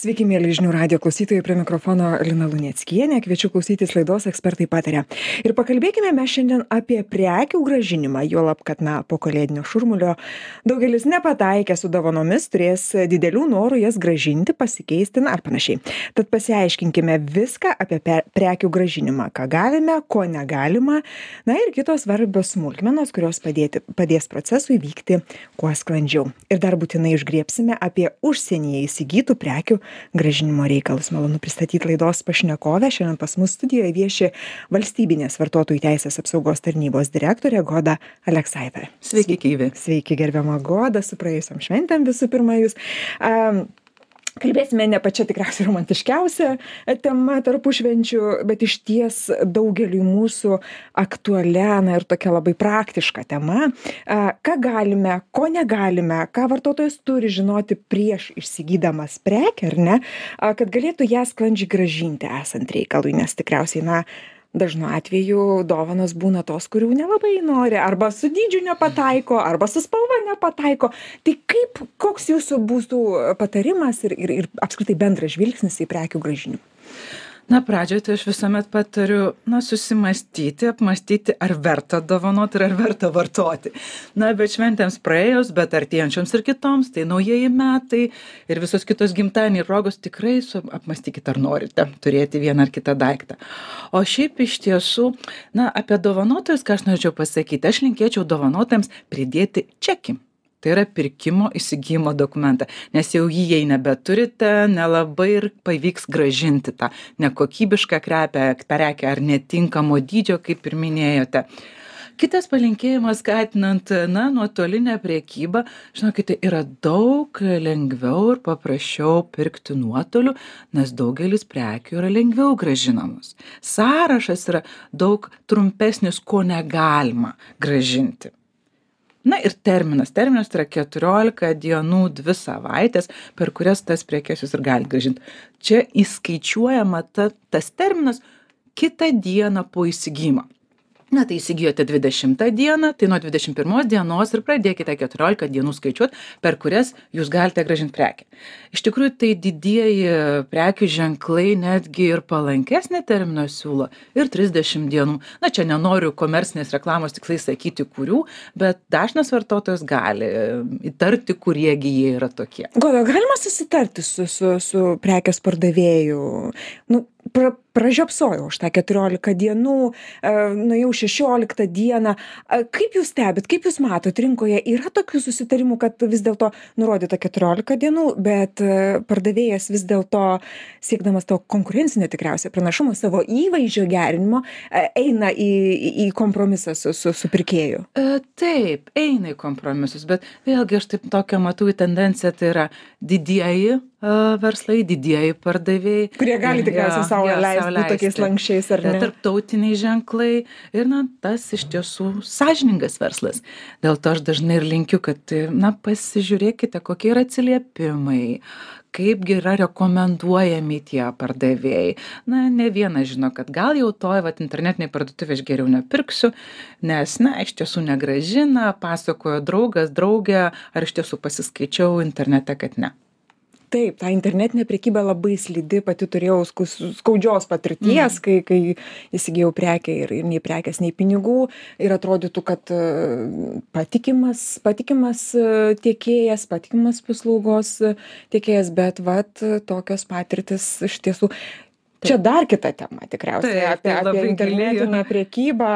Sveiki, mėly žinių radio klausytojai, prie mikrofono Lina Lunieckienė, kviečiu klausytis laidos ekspertai patarė. Ir pakalbėkime mes šiandien apie prekių gražinimą, juolab, kad, na, po kalėdinio šurmulio daugelis nepataikė su dovanomis, turės didelių norų jas gražinti, pasikeisti ar panašiai. Tad pasiaiškinkime viską apie prekių gražinimą, ką galime, ko negalima, na ir kitos svarbios smulkmenos, kurios padėti, padės procesui vykti kuo sklandžiau. Ir dar būtinai išgriepsime apie užsienyje įsigytų prekių grąžinimo reikalus. Malonu pristatyti laidos pašnekovę. Šiandien pas mus studijoje vieši valstybinės vartotojų teisės apsaugos tarnybos direktorė Goda Aleksaitė. Sveiki, Kyvi. Sveiki, gerbiama Goda, su praėjusiam šventėm visų pirma jūs. Kalbėsime ne pačia tikriausiai romantiškiausia tema tarpušvenčiu bet išties daugeliui mūsų aktualia na ir tokia labai praktiška tema. A ką galime ko negalime ką vartotojas turi žinoti prieš įsigydamas prekę ar ne a kad galėtų ją sklandžiai grąžinti esant reikalui nes tikriausiai na dažnu atveju dovanos būna tos kurių nelabai nori arba su dydžiu nepataiko arba su spalva nepataiko. Tai kaip koks jūsų būtų patarimas ir ir ir apskritai bendras žvilgsnis į prekių grąžinimą na pradžioj tai aš visuomet patariu na susimąstyti apmąstyti ar verta dovanot ir ar verta vartoti. Na bet šventėms praėjus bet artėjančioms ir kitoms tai naujieji metai ir visos kitos gimtadieniai progos tikrai su apmąstykit ar norite turėti vieną ar kitą daiktą. O šiaip iš tiesų na apie dovanotojus ką aš norėčiau pasakyti aš linkėčiau dovanotojams pridėti čekį tai yra pirkimo įsigijimo dokumentą. Nes jau jį jei nebeturite nelabai ir pavyks grąžinti tą nekokybišką krepę prekę ar netinkamo dydžio kaip ir minėjote. Kitas palinkėjimas skatinant na nuotolinę prekybą žinokite yra daug lengviau ir paprasčiau pirkti nuotoliu nes daugelis prekių yra lengviau grąžinamos sąrašas yra daug trumpesnis ko negalima grąžinti na ir terminas. Terminas tai yra keturiolika dienų dvi savaitės per kurias tas prekes jūs ir galit grąžint. Čia įskaičiuojama ta tas terminas kitą dieną po įsigijimo na tai įsigijote dvidešimtą dieną tai nuo dvidešim pirmos dienos ir pradėkite keturiolika dienų skaičiuot per kurias jūs galite grąžint prekę. Iš tikrųjų tai didieji prekių ženklai netgi ir palankesnį terminą siūlo ir trisdešim dienų. Na čia nenoriu komercinės reklamos tikslais sakyti kurių bet dažnas vartotojas gali įtarti kurie gi jie yra tokie. Goda galima susitarti su su su prekės pardavėju? Nu pra pražiopsojau aš tą keturiolika dienų a nuėjau šešioliktą dieną. A kaip jūs stebit kaip jūs matot rinkoje? Yra tokių susitarimų kad vis dėlto nurodyta keturiolika dienų bet pardavėjas vis dėlto siekdamas to konkurencinio tikriausiai pranašumo savo įvaizdžio gerinimo eina į į kompromisą su su su pirkėju? E, taip eina į kompromisus bet vėlgi aš taip tokią matau tendenciją tai yra didieji verslai didieji pardavėjai. Kurie gali tikriausiai sau leisti būt tokiais lanksčiais ar ne? tarptautiniai ženklai. Ir na tas iš tiesų sąžiningas verslas. Dėl to aš dažnai ir linkiu kad na pasižiūrėkite kokie yra atsiliepimai kaipgi yra rekomenduojami tie pardavėjai. Na ne vienas žino kad gal jau toj vat internetinėj parduotuvėj aš geriau nepirksiu nes na iš tiesų negrąžina pasakojo draugas draugė ar iš tiesų pasiskaičiau internete kad ne taip ta internetinė prekyba labai slidi pati turėjau skaus skaudžios patirties kai kai įsigijau prekę ir ir nei prekės nei pinigų. Ir atrodytų kad patikimas patikimas tiekėjas patikimas paslaugos tiekėjas bet vat tokios patirtys iš tiesų čia dar kita tema tikriausiai apie apie internetinę prekybą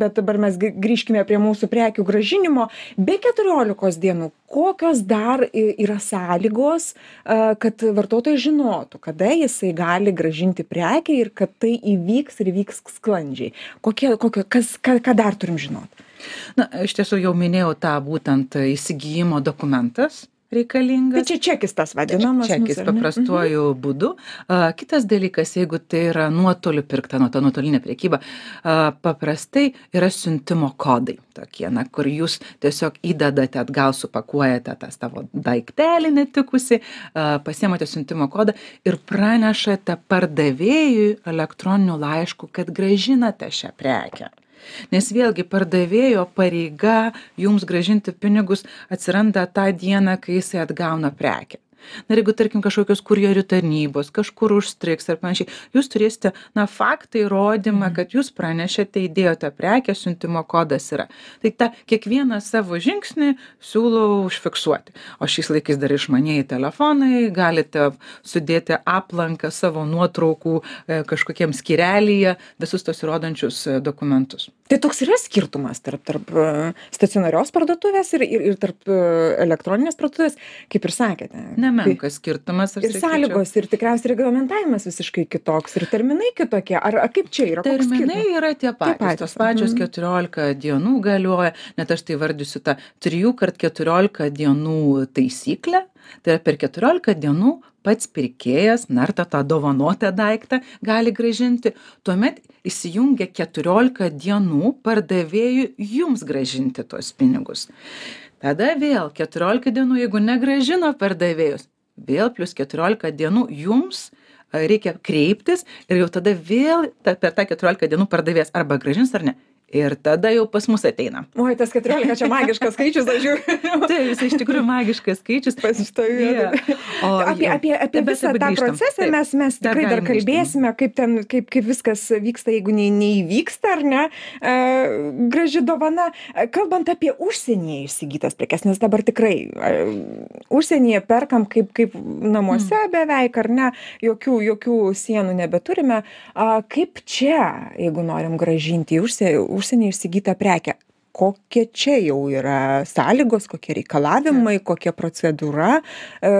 bet dabar mes grįžkime prie mūsų prekių grąžinimo be keturiolikos dienų kokios dar yra sąlygos kad vartotojas žinotų kada jisai gali grąžinti prekę ir kad tai įvyks ir vyks sklandžiai? Kokie kokio kas ką ką dar turim žinot? Na iš tiesų jau minėjau tą būtent įsigijimo dokumentas reikalingas. Tai čia čekis tas vadinamas. Čekis paprastuoju mhm. būdu. A, kitas dalykas, jeigu tai yra nuotoliu pirkta, nuo to nuotolinė priekyba, a, paprastai yra siuntimo kodai tokie, na, kur jūs tiesiog įdedate atgal, supakuojate tą savo daiktelį netikusi, a, pasiemate siuntimo kodą ir pranešate pardavėjui elektroniniu laišku, kad gražinate šią prekę nes vėlgi pardavėjo pareiga jums grąžinti pinigus atsiranda tą dieną kai jisai atgauna prekę na ir jeigu tarkim kažkokios kurjerių tarnybos kažkur užstrigs ar panašiai jūs turėsite na faktą įrodymą kad jūs pranešėte įdėjote prekę siuntimo kodas yra. Tai tą kiekvieną savo žingsnį siūlau užfiksuoti. O šiais laikais dar išmanieji telefonai galite sudėti aplanką savo nuotraukų e, kažkokiam skyrelyje visus tuos įrodančius e, dokumentus. Tai toks yra skirtumas tarp tarp e, stacionarios parduotuvės ir ir tarp elektroninės parduotuvės kaip ir sakėte nemenkas skirtumas ir sąlygos ir tikriausiai reglamentavimas visiškai kitoks ir terminai kitokie. Ar ar kaip čia yra? Terminai yra tie patys patys, tos pačios mhm. keturiolika dienų galioja net aš tai įvardysiu tą trijų kart keturiolika dienų taisyklę tai yra per keturiolika dienų pats pirkėjas na ir tą tą dovanotą daiktą gali grąžinti tuomet įsijungia keturiolika dienų pardavėjui jums grąžinti tuos pinigus. Tada vėl keturiolika dienų jeigu negrąžino pardavėjas vėl plius keturiolika dienų jums reikia kreiptis ir jau tada vėl ta per tą keturiolika dienų pardavėjas arba grąžins ar ne ir tada jau pas mus ateina. Oi, tas 14 čia magiškas skaičius, aš žiūriu. Taip, jis iš tikrųjų magiškas skaičius. Pasistoju. Yeah. O apie, apie, apie Bet visą tą grįžtam. procesą Taip. mes, mes Dar tikrai dar grįžti. kalbėsime, kaip, ten, kaip, kaip viskas vyksta, jeigu nei, neįvyksta ar ne. E, graži dovana. Kalbant apie užsienyje įsigytas prekes, nes dabar tikrai e, užsienyje perkam kaip, kaip namuose Mm. beveik ar ne, jokių, jokių sienų nebeturime. A, kaip čia, jeigu norim gražinti užsienį, užsienį įsigytą prekę? Kokie čia jau yra sąlygos, kokie reikalavimai, kokia procedūra, e,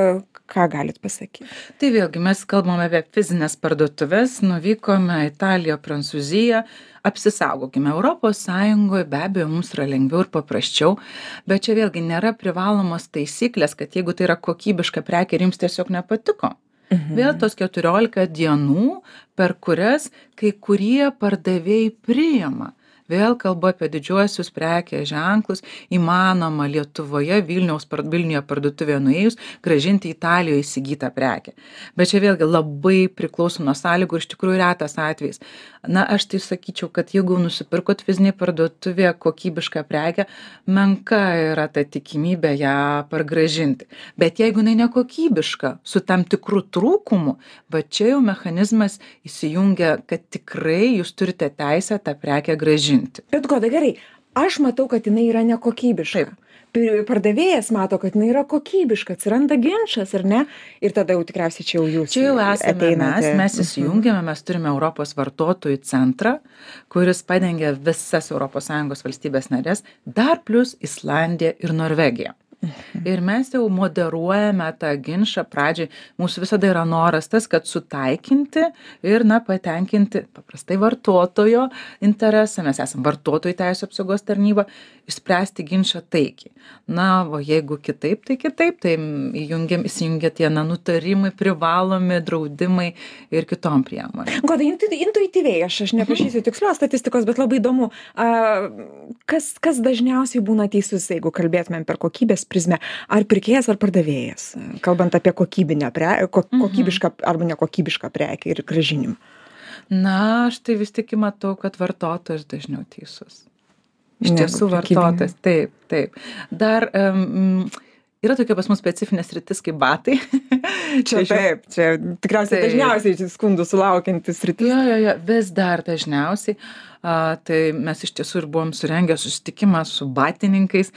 ką galit pasakyti? Tai vėlgi mes kalbame apie fizinės parduotuvės, nuvykome į Italiją, Prancūziją, apsisaugokime. Europos Sąjungoje be abejo mums yra lengviau ir paprasčiau, bet čia vėlgi nėra privalomos taisyklės, kad jeigu tai yra kokybiška prekė ir jums tiesiog nepatiko. Mhm. Vėl tos 14 dienų, per kurias kai kurie pardavėjai priima. Vėl kalbu apie didžiuosius prekės ženklus, įmanoma Lietuvoje, Vilniaus, par- Vilniuje parduotuvėje nuėjus, gražinti Italijoje įsigytą prekę. Bet čia vėlgi labai priklauso nuo sąlygų ir iš tikrųjų retas atvejis. Na, aš tai sakyčiau, kad jeigu nusipirkot fizinį parduotuvėje kokybišką prekę, menka yra ta tikimybė ją pargražinti. Bet jeigu jinai nekokybiška, su tam tikru trūkumu, va čia jau mechanizmas įsijungia, kad tikrai jūs turite teisę tą prekę gražinti. Bet goda gerai, aš matau, kad jinai yra nekokybiška. Taip. Pardavėjas mato, kad jinai yra kokybiška, atsiranda ginčas, ar ne? Ir tada jau tikriausiai čia jau jūs. Čia jau esame ateinate. mes, mes Mhm. įsijungiame, mes turime Europos vartotojų centrą, kuris padengia visas ES valstybės narės, dar plus Islandija ir Norvegija. Ir mes jau moderuojame tą ginčą pradžiai. Mūsų visada yra noras tas, kad sutaikinti ir, na, patenkinti paprastai vartotojo interesą. Mes esame vartotojų teisų apsaugos tarnyba, išspręsti ginčą taikiai. Na, o jeigu kitaip, tai kitaip, tai įjungiam, įsijungia tie, na, nutarimai, privalomi, draudimai ir kitom priemonėm. Goda, intu- intuityviai, aš, aš neprašysiu tikslios statistikos, bet labai įdomu, a, kas, kas dažniausiai būna teisus, jeigu kalbėtumėm per kokybės prizmę, ar pirkėjas, ar pardavėjas, kalbant apie kokybinę, pre, ko, Mhm. kokybišką arba nekokybišką prekę ir gražinimą. Na, aš tai vis tik matau, kad vartotojas dažniau teisus. Iš tiesų vartotojas, taip, taip. Dar um, yra tokia pas mus specifinės rytis kaip batai. Čia taip, čia tikriausiai Taip. dažniausiai skundų sulaukiantis rytis. Jo, jo, jo, vis dar dažniausiai. A, tai mes iš tiesų ir buvom surengę susitikimą su batininkais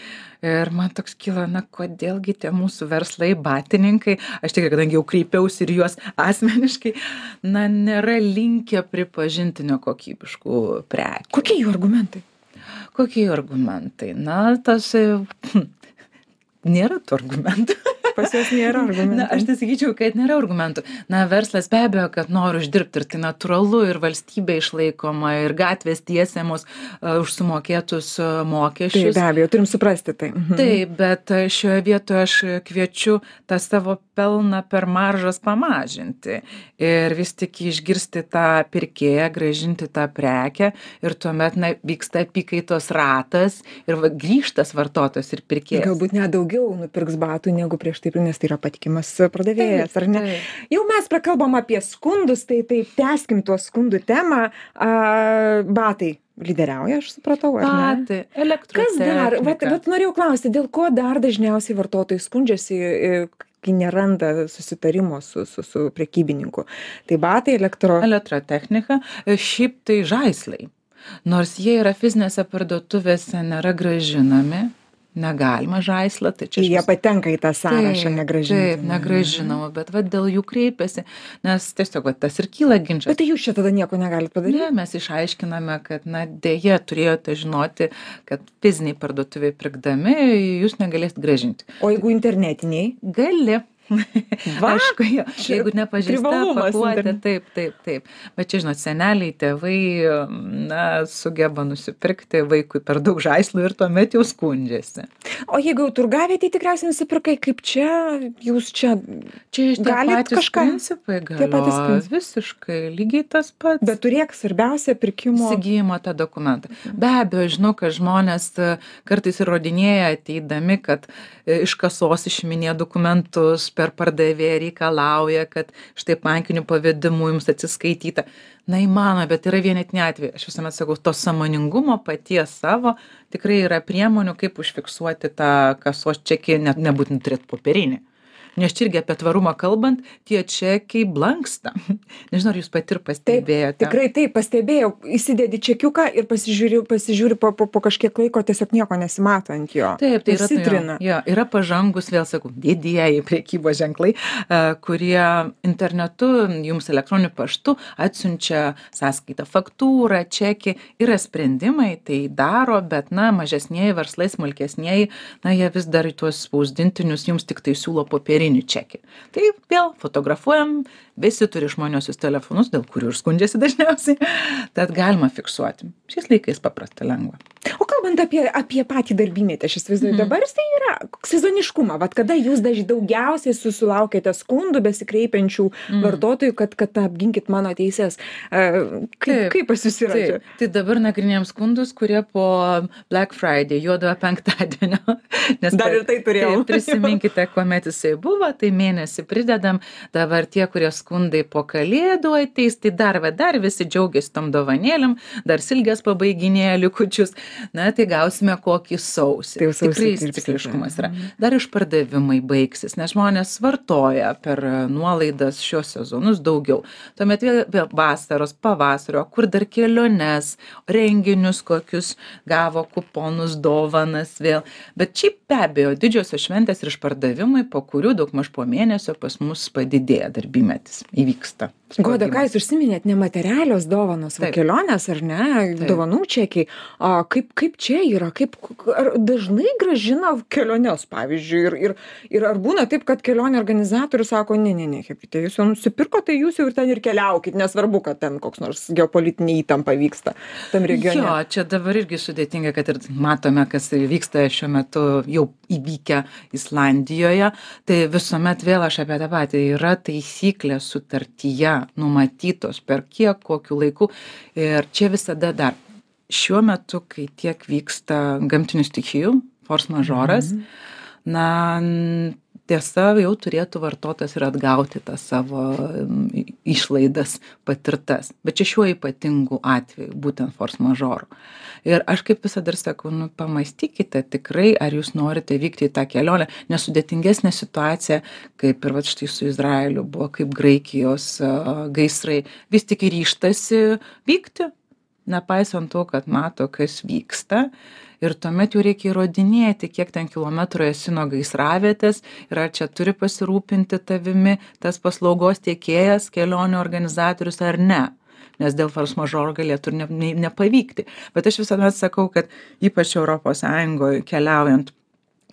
ir man toks kyla, na, kodėlgi tie mūsų verslai batininkai, aš tikrai, kadangi jau kreipiausi ir juos asmeniškai, na, nėra linkę pripažinti nekokybiškų prekių. Kokie jų argumentai? Kokie argumentai? Na, tas... e, Nėra tų argumentų. Pas juos nėra argumentų. Na, aš tai sakyčiau, kad nėra argumentų. Na, verslas be abejo, kad nori uždirbti ir tai natūralu ir valstybė išlaikoma ir gatvės tiesiamos uh, už sumokėtus uh, Taip, mokesčius. be abejo, turim suprasti tai. Mhm. Taip, bet e, šioje vietoje aš kviečiu tą savo pelną per maržas pamažinti ir vis tik išgirsti tą pirkėją, gražinti tą prekę ir tuomet na, vyksta apykaitos ratas ir va, grįžtas vartotojas ir pirkėjas. Galbūt net daugiau nupirks batų negu prieš tai, nes tai yra patikimas pardavėjas, ar ne? Taip. Jau mes prakalbam apie skundus, tai taip tęskim tuos skundų temą. A, batai lyderiauja, aš supratau? Batai, elektros. Kas dar, vat, vat norėjau klausti, dėl ko dar dažniausiai vartotojai skundžiasi, e, kai neranda susitarimo su su su prekybininku tai batai elektro elektrotechnika šiaip tai žaislai nors jie yra fizinėse parduotuvėse nėra grąžinami negalima žaislą tai čia jie patenka į tą sąrašą negrąžinti Taip, negražinama, bet va, dėl jų kreipiasi, nes tiesiog va, tas ir kyla ginčas. bet tai jūs čia tada nieko negalit padaryti Ne, mes išaiškiname, kad, na, dėje turėjote žinoti, kad fiziniai parduotuviai pirkdami jūs negalėsit gražinti. o jeigu internetiniai Gali. Va, Aišku, jo, jeigu nepažįsta pakuotė, taip, taip, taip. Bet čia, žinot, seneliai, tėvai, na, sugeba nusipirkti vaikui per daug žaislų ir tuomet jau skundžiasi. o jeigu jau turgavietėj tikriausiai nusipirkai kaip čia jūs čia Čia iš patys kažką- principai tie patys principai. Visiškai lygiai tas pats. bet turėk svarbiausia pirkimo įsigijimo tą dokumentą. Be abejo, žinau, kad žmonės e, kartais įrodinėja ateidami, kad e, iš kasos išiminė dokumentus, per pardavėją reikalauja, kad štai bankiniu pavedimu jums atsiskaityta. Na įmanoma, bet yra vienetiniai atvejai. Aš visuomet sakau, to samoningumo paties savo tikrai yra priemonių, kaip užfiksuoti tą kasos čekį, net nebūtent turėti popierinį. Nes čia irgi apie tvarumą kalbant, tie čekiai blanksta. Nežinau, ar jūs pati ir pastebėjote. tikrai taip, pastebėjau, įsidedi čekiuką ir pasižiūri, pasižiūri po, po, po kažkiek laiko, tiesiog nieko nesimato ant jo. Taip, tai yra, Įsitrina. jo, jo, yra pažangus, vėl sakau, didieji priekybos ženklai, e, kurie internetu, jums elektroniniu paštu atsiunčia sąskaitą, faktūrą, čekį, yra sprendimai, tai daro, bet, na, mažesnėji verslai, smulkesnėji, na, jie vis dar į tuos spausdintinius jums tik tai siūlo popierinį čekį. Tai vėl fotografuojam, visi turi išmaniosius telefonus, dėl kurių ir skundžiasi dažniausiai, tad galima fiksuoti. Šiais laikais paprasta lengva. O kalbant apie, apie patį darbymetį, aš įsivaizduoju, Mhm. dabar tai yra sezoniškumą, vad kada jūs daž, daugiausiai susilaukėte skundų besikreipiančių Mhm. vartotojų, kad, kad apginkit mano teises. E, Kaip, kaip pas jūs yra čia? Tai dabar nagrinėjom skundus, kurie po Black Friday, juodojo penktadienio. Nes Dar ir tai turėjau. Taip, prisiminkite, kuomet jisai buvo, tai mėnesį pridedam. Dabar tie, kurie skundai po kalėdų ateis, tai dar, va, dar visi džiaugiasi tom dovanėlėm, dar silgės pabaiginėja likučius. Na, tai gausime kokį sausį. Tai Tikrai cikliškumas yra. Dar išpardavimai baigsis, nes žmonės vartoja per nuolaidas šios sezonus daugiau. Tuomet vėl, vėl vasaros, pavasario, kur dar keliones, renginius kokius gavo kuponus, dovanas vėl. Bet šiaip be abejo, didžiosios šventės ir išpardavimai, po kurių daug maž po mėnesio pas mus padidėja darbymetis, įvyksta. Goda, ką jūs užsiminėt, nematerialios dovanos, va, kelionės ar ne, dovanų čekiai. A, kaip, kaip čia yra, kaip, ar dažnai gražina keliones, pavyzdžiui, ir, ir, ir ar būna taip, kad kelionė organizatorius sako, ne, ne, ne, hebite, jūs jau nusipirko, tai jūs jau ir ten ir keliaukit, nesvarbu, kad ten koks nors geopolitinė įtampa vyksta tam regione. Jo, čia dabar irgi sudėtinga, kad ir matome, kas vyksta šiuo metu jau įvykę Islandijoje. Tai visuomet vėl aš apie tą patį. Yra taisyklės sutartyje numatytos per kiek, kokiu laiku. Ir čia visada dar. Šiuo metu, kai tiek vyksta gamtinių stichijų, force majoras, Mhm. na, n- tiesa, jau turėtų vartotojas ir atgauti tas savo išlaidas patirtas. Bet čia šiuo ypatingu atveju, būtent force majoru. Ir aš kaip visada ir sakau, nu, pamastykite tikrai, ar jūs norite vykti į tą kelionę, nesudėtingesnė situacija, kaip ir va štai su Izraeliu buvo, kaip Graikijos gaisrai, vis tik ryštasi vykti, nepaisant to, kad mato, kas vyksta. Ir tuomet jau reikia įrodinėti, kiek ten kilometrų esi nuo gaisravietės ir ar čia turi pasirūpinti tavimi tas paslaugos tiekėjas, kelionių organizatorius ar ne. Nes dėl force majeure galėtų ir ne, ne, nepavykti. Bet aš visuomet sakau, kad ypač ES keliaujant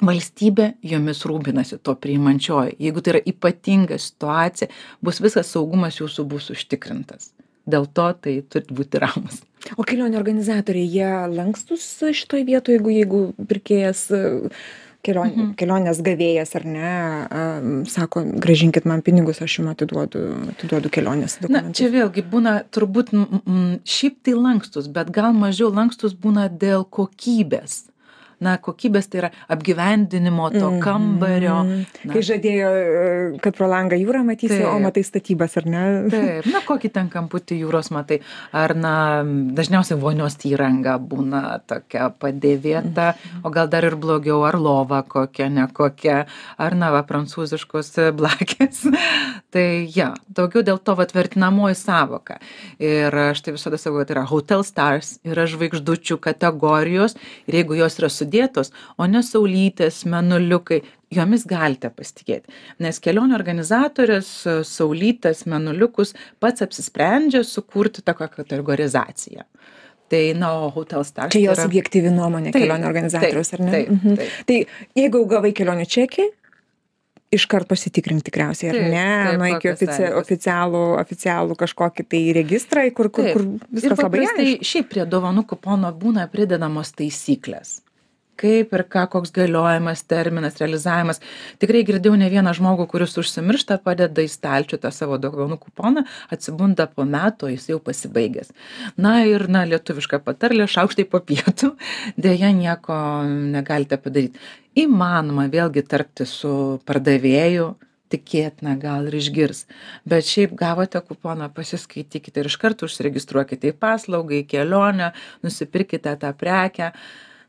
valstybė jomis rūpinasi to priimančioji. Jeigu tai yra ypatinga situacija, bus visas saugumas jūsų bus užtikrintas. Dėl to tai turi būti ramus. O kelionių organizatoriai, jie lankstus šitoj vietoje, jeigu, jeigu pirkėjas e, kelion, Mhm. kelionės gavėjas ar ne, sako, gražinkit man pinigus, aš jums atiduodu, atiduodu kelionės Na, dokumentus. čia vėlgi būna turbūt šiaip tai lankstus, bet gal mažiau lankstus būna dėl kokybės. Na kokybės tai yra apgyvendinimo to kambario Mhm. Kai žadėjo, e, kad pro langą jūrą matysi, o Taip. matai statybas, ar ne? Taip, na kokį ten kamputį jūros matai. Ar, na, dažniausiai vonios įranga būna tokia padėvėta, o gal dar ir blogiau, ar lova kokia, nekokia, ar, na, va, prancūziškos blakės. tai, ja, daugiau dėl to, va, vertinamoji savoka. Ir aš tai visada sakau, kad yra hotel stars, yra žvaigždučių kategorijos ir jeigu jos yra sudėtos, o ne saulytės, menuliukai, jomis galite pasitikėti. Nes kelionių organizatorius saulytės, menuliukus pats apsisprendžia sukurti tokią kategorizaciją. Tai, na, o Hotel Stars. Čia jo tai subjektyvi nuomonė Taip, kelionių organizatoriaus, ar ne? taip, Mhm. taip. Tai jeigu gavai kelionių čekį, iškart pasitikrink tikriausiai, ar Taip, ne? taip, į kokios ofici oficialų, oficialų kažkokį tai registrą, kur, kur, Taip. kur viskas labai aišku. šiaip prie dovanų kupono būna pridedamos taisyklės. Kaip ir ką, koks galiojimas, terminas, realizavimas. Tikrai girdėjau ne vieną žmogų, kuris užsimiršta, padeda į stalčių tą savo dovanų kuponą, atsibunda po metų, jis jau pasibaigęs. Na ir, na, lietuviška patarlė, šaukštai po pietų, dėja nieko negalite padaryti. Įmanoma vėlgi tarpti su pardavėju, tikėtina gal ir išgirs. Bet šiaip gavote kuponą, pasiskaitykite ir iš karto užsiregistruokite į paslaugą, į kelionę, nusipirkite tą prekę.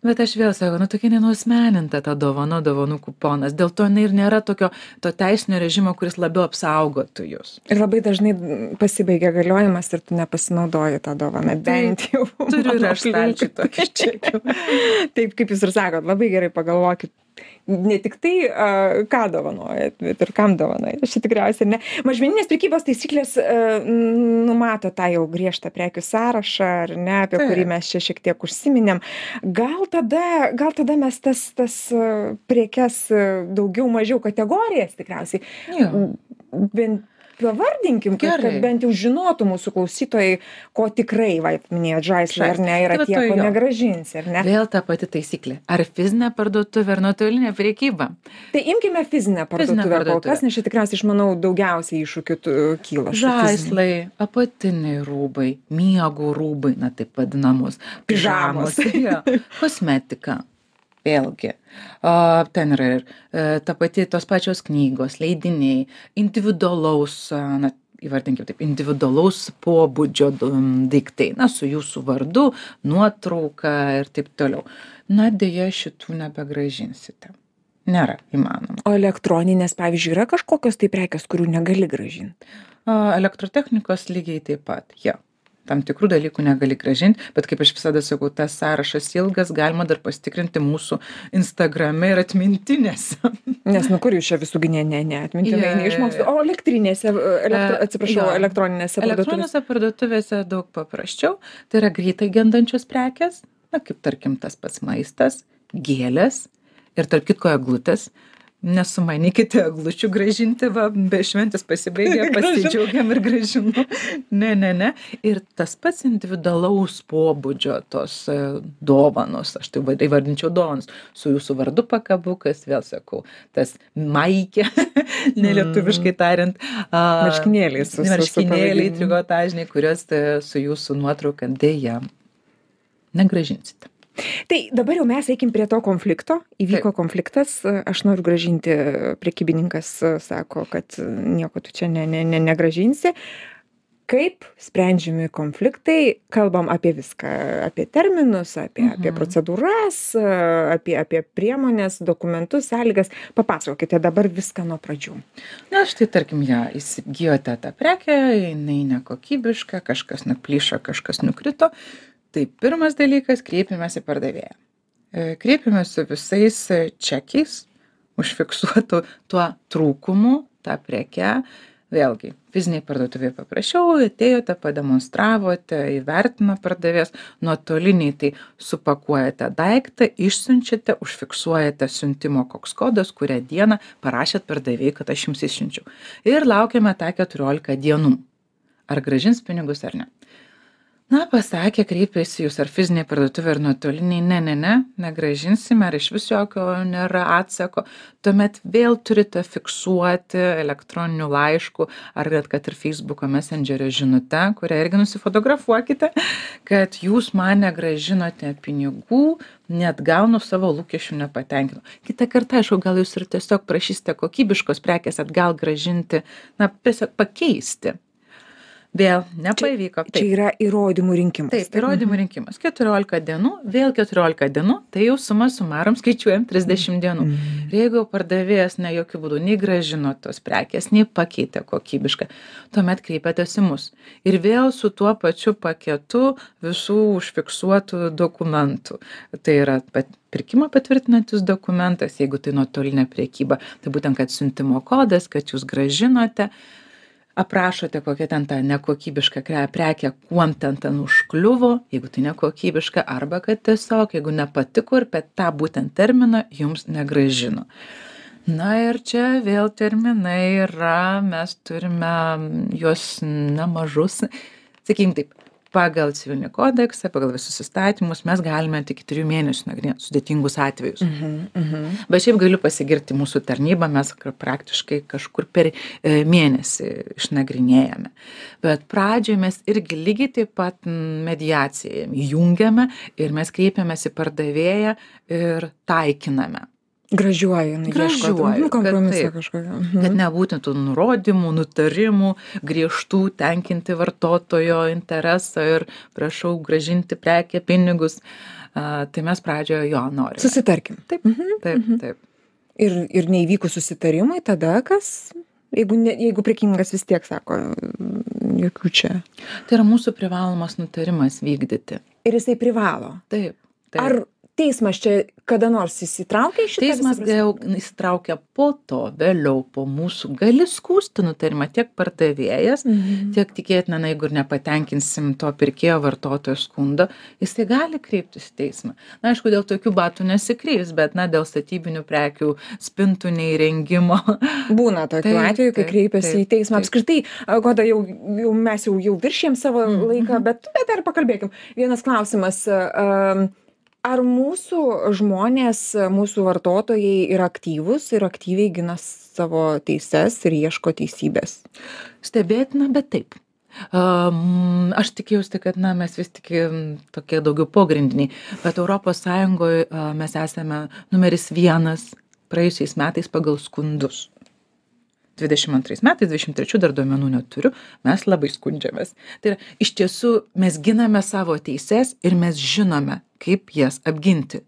Bet aš vėl sakau, nu tokia nenuosmeninta ta dovana, dovanų kuponas. Dėl to jinai ir nėra tokio to teisinio režimo, kuris labiau apsaugotų jūs. Ir labai dažnai pasibaigia galiojimas ir tu nepasinaudoji tą dovaną. Bent jau. Turiu ir aš aplinkui. tokį čekių. Taip, kaip jūs ir sakot, labai gerai pagalvokit. Ne tik tai, a, ką dovanojat, bet ir kam dovanojat. Aš tikriausiai ne. Mažmeninės prekybos taisyklės a, numato tą jau griežtą prekių sąrašą, ar ne, apie kurį mes čia šiek tiek užsiminėm. Gal tada, gal tada mes tas, tas prekes daugiau mažiau kategorijas tikriausiai bent pavardinkim, kad, kad bent jau žinotų mūsų klausytojai, ko tikrai, va, minėjot, žaislai ar ne, yra Tai tie, ko jo. negražinsi, ar ne? Vėl ta pati taisyklė. Ar fizinė parduotuvė, ar nuotolinė priekyba? Tai imkime fizinę parduotuvę kol kas, nes čia tikriausiai, aš manau, daugiausiai iššūkių kyla. Žaislai, apatiniai rūbai, miego rūbai, na taip vadinamos. Pižamos. jo, kosmetika. Vėlgi, o, ten yra ir e, ta pati tos pačios knygos, leidiniai, individualaus, a, na, įvardinkime taip, individualaus pobūdžio daiktai, na, su jūsų vardu, nuotrauka ir taip toliau. Na, dėja, šitų nebegražinsite. Nėra įmanoma. O elektroninės, pavyzdžiui, yra kažkokios tai prekes, kurių negali gražinti. A, Elektrotechnikos lygiai taip pat, jo. Tam tikrų dalykų negali gražinti, bet kaip aš visada sakau, tas sąrašas ilgas, galima dar pasitikrinti mūsų Instagrame ir atmintinėse. Nes, nu, kur jūs čia visų gynė, ne, ne, atmintinai jo, neišmokstu. jo. O elektrinėse, elektro, atsiprašau, jo. elektroninėse parduotuvėse. Elektroninėse parduotuvėse daug paprasčiau, tai yra greitai gendančios prekes, na kaip tarkim tas pats maistas, gėlės ir tarp kitko eglutės. Nesumanykite eglučių gražinti, va, be šventės pasibaigė, pasidžiaugiam ir gražinu. Ne, ne, ne. Ir tas pats individualaus pobūdžio tos e, dovanos, aš tai įvardinčiau dovanos, su jūsų vardu pakabukas, vėl sakau, tas maikė, nelietuviškai tariant. a, Marškinėliai su- Marškinėliai, pavadinimu. trigotažiniai, kuriuos e, su jūsų nuotrauka dėja negražinsite. Tai dabar jau mes eikim prie to konflikto. Įvyko konfliktas, aš noriu gražinti, prekybininkas sako, kad nieko tu čia ne, ne, ne, negražinsi. Kaip sprendžiami konfliktai, kalbam apie viską, apie terminus, apie, apie Mhm. procedūras, apie, apie priemonės, dokumentus, sąlygas. Papasakokite dabar viską nuo pradžių. Na, štai tarkim, ją įsigijote tą prekę, jinai nekokybiška, kažkas nuplyšo, kažkas nukrito. Tai pirmas dalykas - kreipiamės į pardavėją. E, Kreipiamės su visais e, čekiais, užfiksuotų tuo trūkumu, tą prekę. Vėlgi, fiziniai parduotuvėje paprašiau, atėjote, pademonstravote, įvertino pardavės, nuotoliniai tai supakuojate daiktą, išsiunčiate, užfiksuojate siuntimo koks kodas, kurią dieną parašėt pardavėjai, kad aš jums išsiunčiau. Ir laukiame tą 14 dienų. Ar gražins pinigus ar ne. Na pasakė kreipėsi jūs ar fizinėj parduotuvėj ar nuotolinėj ne ne ne negrąžinsime ar išvis jokio nėra atsako. Tuomet vėl turite fiksuoti elektroniniu laišku ar net kad ir feisbuko mesendžerio žinute kurią irgi nusifotografuokite kad jūs man negrąžinote pinigų neatgaunu savo lūkesčių nepatenkino kitą kartą aišku gal jūs ir tiesiog prašysite kokybiškos prekės atgal grąžinti na tiesiog pakeisti Vėl nepavyko. Čia, čia yra įrodymų rinkimas. Taip, įrodymų mhm. rinkimas. 14 dienų, vėl 14 dienų, tai jau suma sumarom skaičiuojam 30 dienų. Mhm. Ir jeigu pardavėjas ne jokių būdų nei gražino tos prekės, nei pakeitė kokybišką, tuomet kreipiatės į mus. Ir vėl su tuo pačiu paketu visų užfiksuotų dokumentų. Tai yra pat, pirkimą patvirtinantis dokumentas, jeigu tai nuotolinė priekyba, tai būtent, kad siuntimo kodas, kad jūs gražinote aprašote kokia ten ta nekokybiška kre prekė kuom ten ten užkliuvo jeigu tai nekokybiška arba kad tiesiog jeigu nepatiko ir per tą būtent terminą jums negrąžino. Na ir čia vėl terminai yra mes turime juos nemažus. Sakykim taip pagal civilinį kodeksą pagal visus įstatymus mes galime tik trijų mėnesių nagrinėt sudėtingus atvejus. Mhm, mhm. bet šiaip galiu pasigirti mūsų tarnyba mes praktiškai kažkur per e, mėnesį išnagrinėjame. Bet pradžioj mes irgi lygiai taip pat mediaciją įjungiame ir mes kreipiamės į pardavėją ir taikiname Gražiuoju, nu, Gražiuoju, nu, kad taip. kažkokio. kad Mhm. nebūtų tų nurodymų nutarimų griežtų tenkinti vartotojo interesą ir prašau grąžinti prekę pinigus a, tai mes pradžioje jo norim Susitarkim. taip Mhm, taip mhm. taip Ir, ir neįvykus susitarimui, tada kas? Jeigu, ne, jeigu prekybininkas vis tiek sako, "Mm, jokių čia. tai yra mūsų privalomas nutarimas vykdyti Ir jisai privalo. taip taip Ar teismas čia kada nors įsitraukia į šitą? teismas jau įsitraukia po to vėliau po mūsų gali skųsti nutarimą tiek pardavėjas Mhm. tiek tikėtina na jeigu ir nepatenkinsim to pirkėjo vartotojo skundo jisai gali kreiptis į teismą na aišku dėl tokių batų nesikreips bet na dėl statybinių prekių spintų neįrengimo Būna tokių atvejų, kai kreipiasi į teismą. Apskritai, Goda, jau, jau mes jau, jau viršėm savo Mhm. laiką, bet, bet dar pakalbėkim. Vienas klausimas. a, Ar mūsų žmonės, mūsų vartotojai yra aktyvūs ir aktyviai gina savo teises ir ieško teisybės? stebėtina bet taip Um, aš tikėjausi, kad na, mes vis tik tokie daugiau pogrindiniai, bet Sąjungoje uh, mes esame numeris vienas praėjusiais metais pagal skundus. 22 metais, 23 dar duomenų neturiu, mes labai skundžiamės. Tai yra, iš tiesų mes giname savo teises ir mes žinome, kaip jas apginti.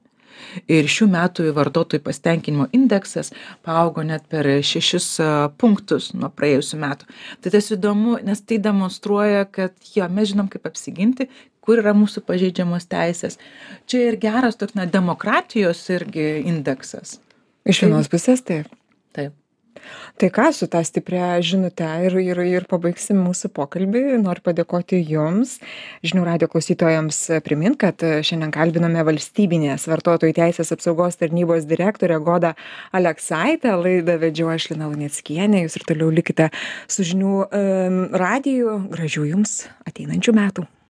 Ir šių metų vartotojų pasitenkinimo indeksas paaugo net per šešis a, punktus nuo praėjusių metų. Tai tas įdomu, nes tai demonstruoja, kad jo, mes žinom, kaip apsiginti, kur yra mūsų pažeidžiamos teisės. Čia ir geras toks, na, demokratijos irgi indeksas. Iš vienos pusės taip. Tai ką su tą stiprią žinutę ir, ir, ir pabaigsim mūsų pokalbį. Noriu padėkoti Jums, žinių radio klausytojams, primint, kad šiandien kalbiname valstybinės vartotojų teisės apsaugos tarnybos direktorę Godą Aleksaitę. Laidą vedžiau aš Lina Lunieckienė. Jūs ir toliau likite su žinių um, radiju. Gražių Jums ateinančių metų.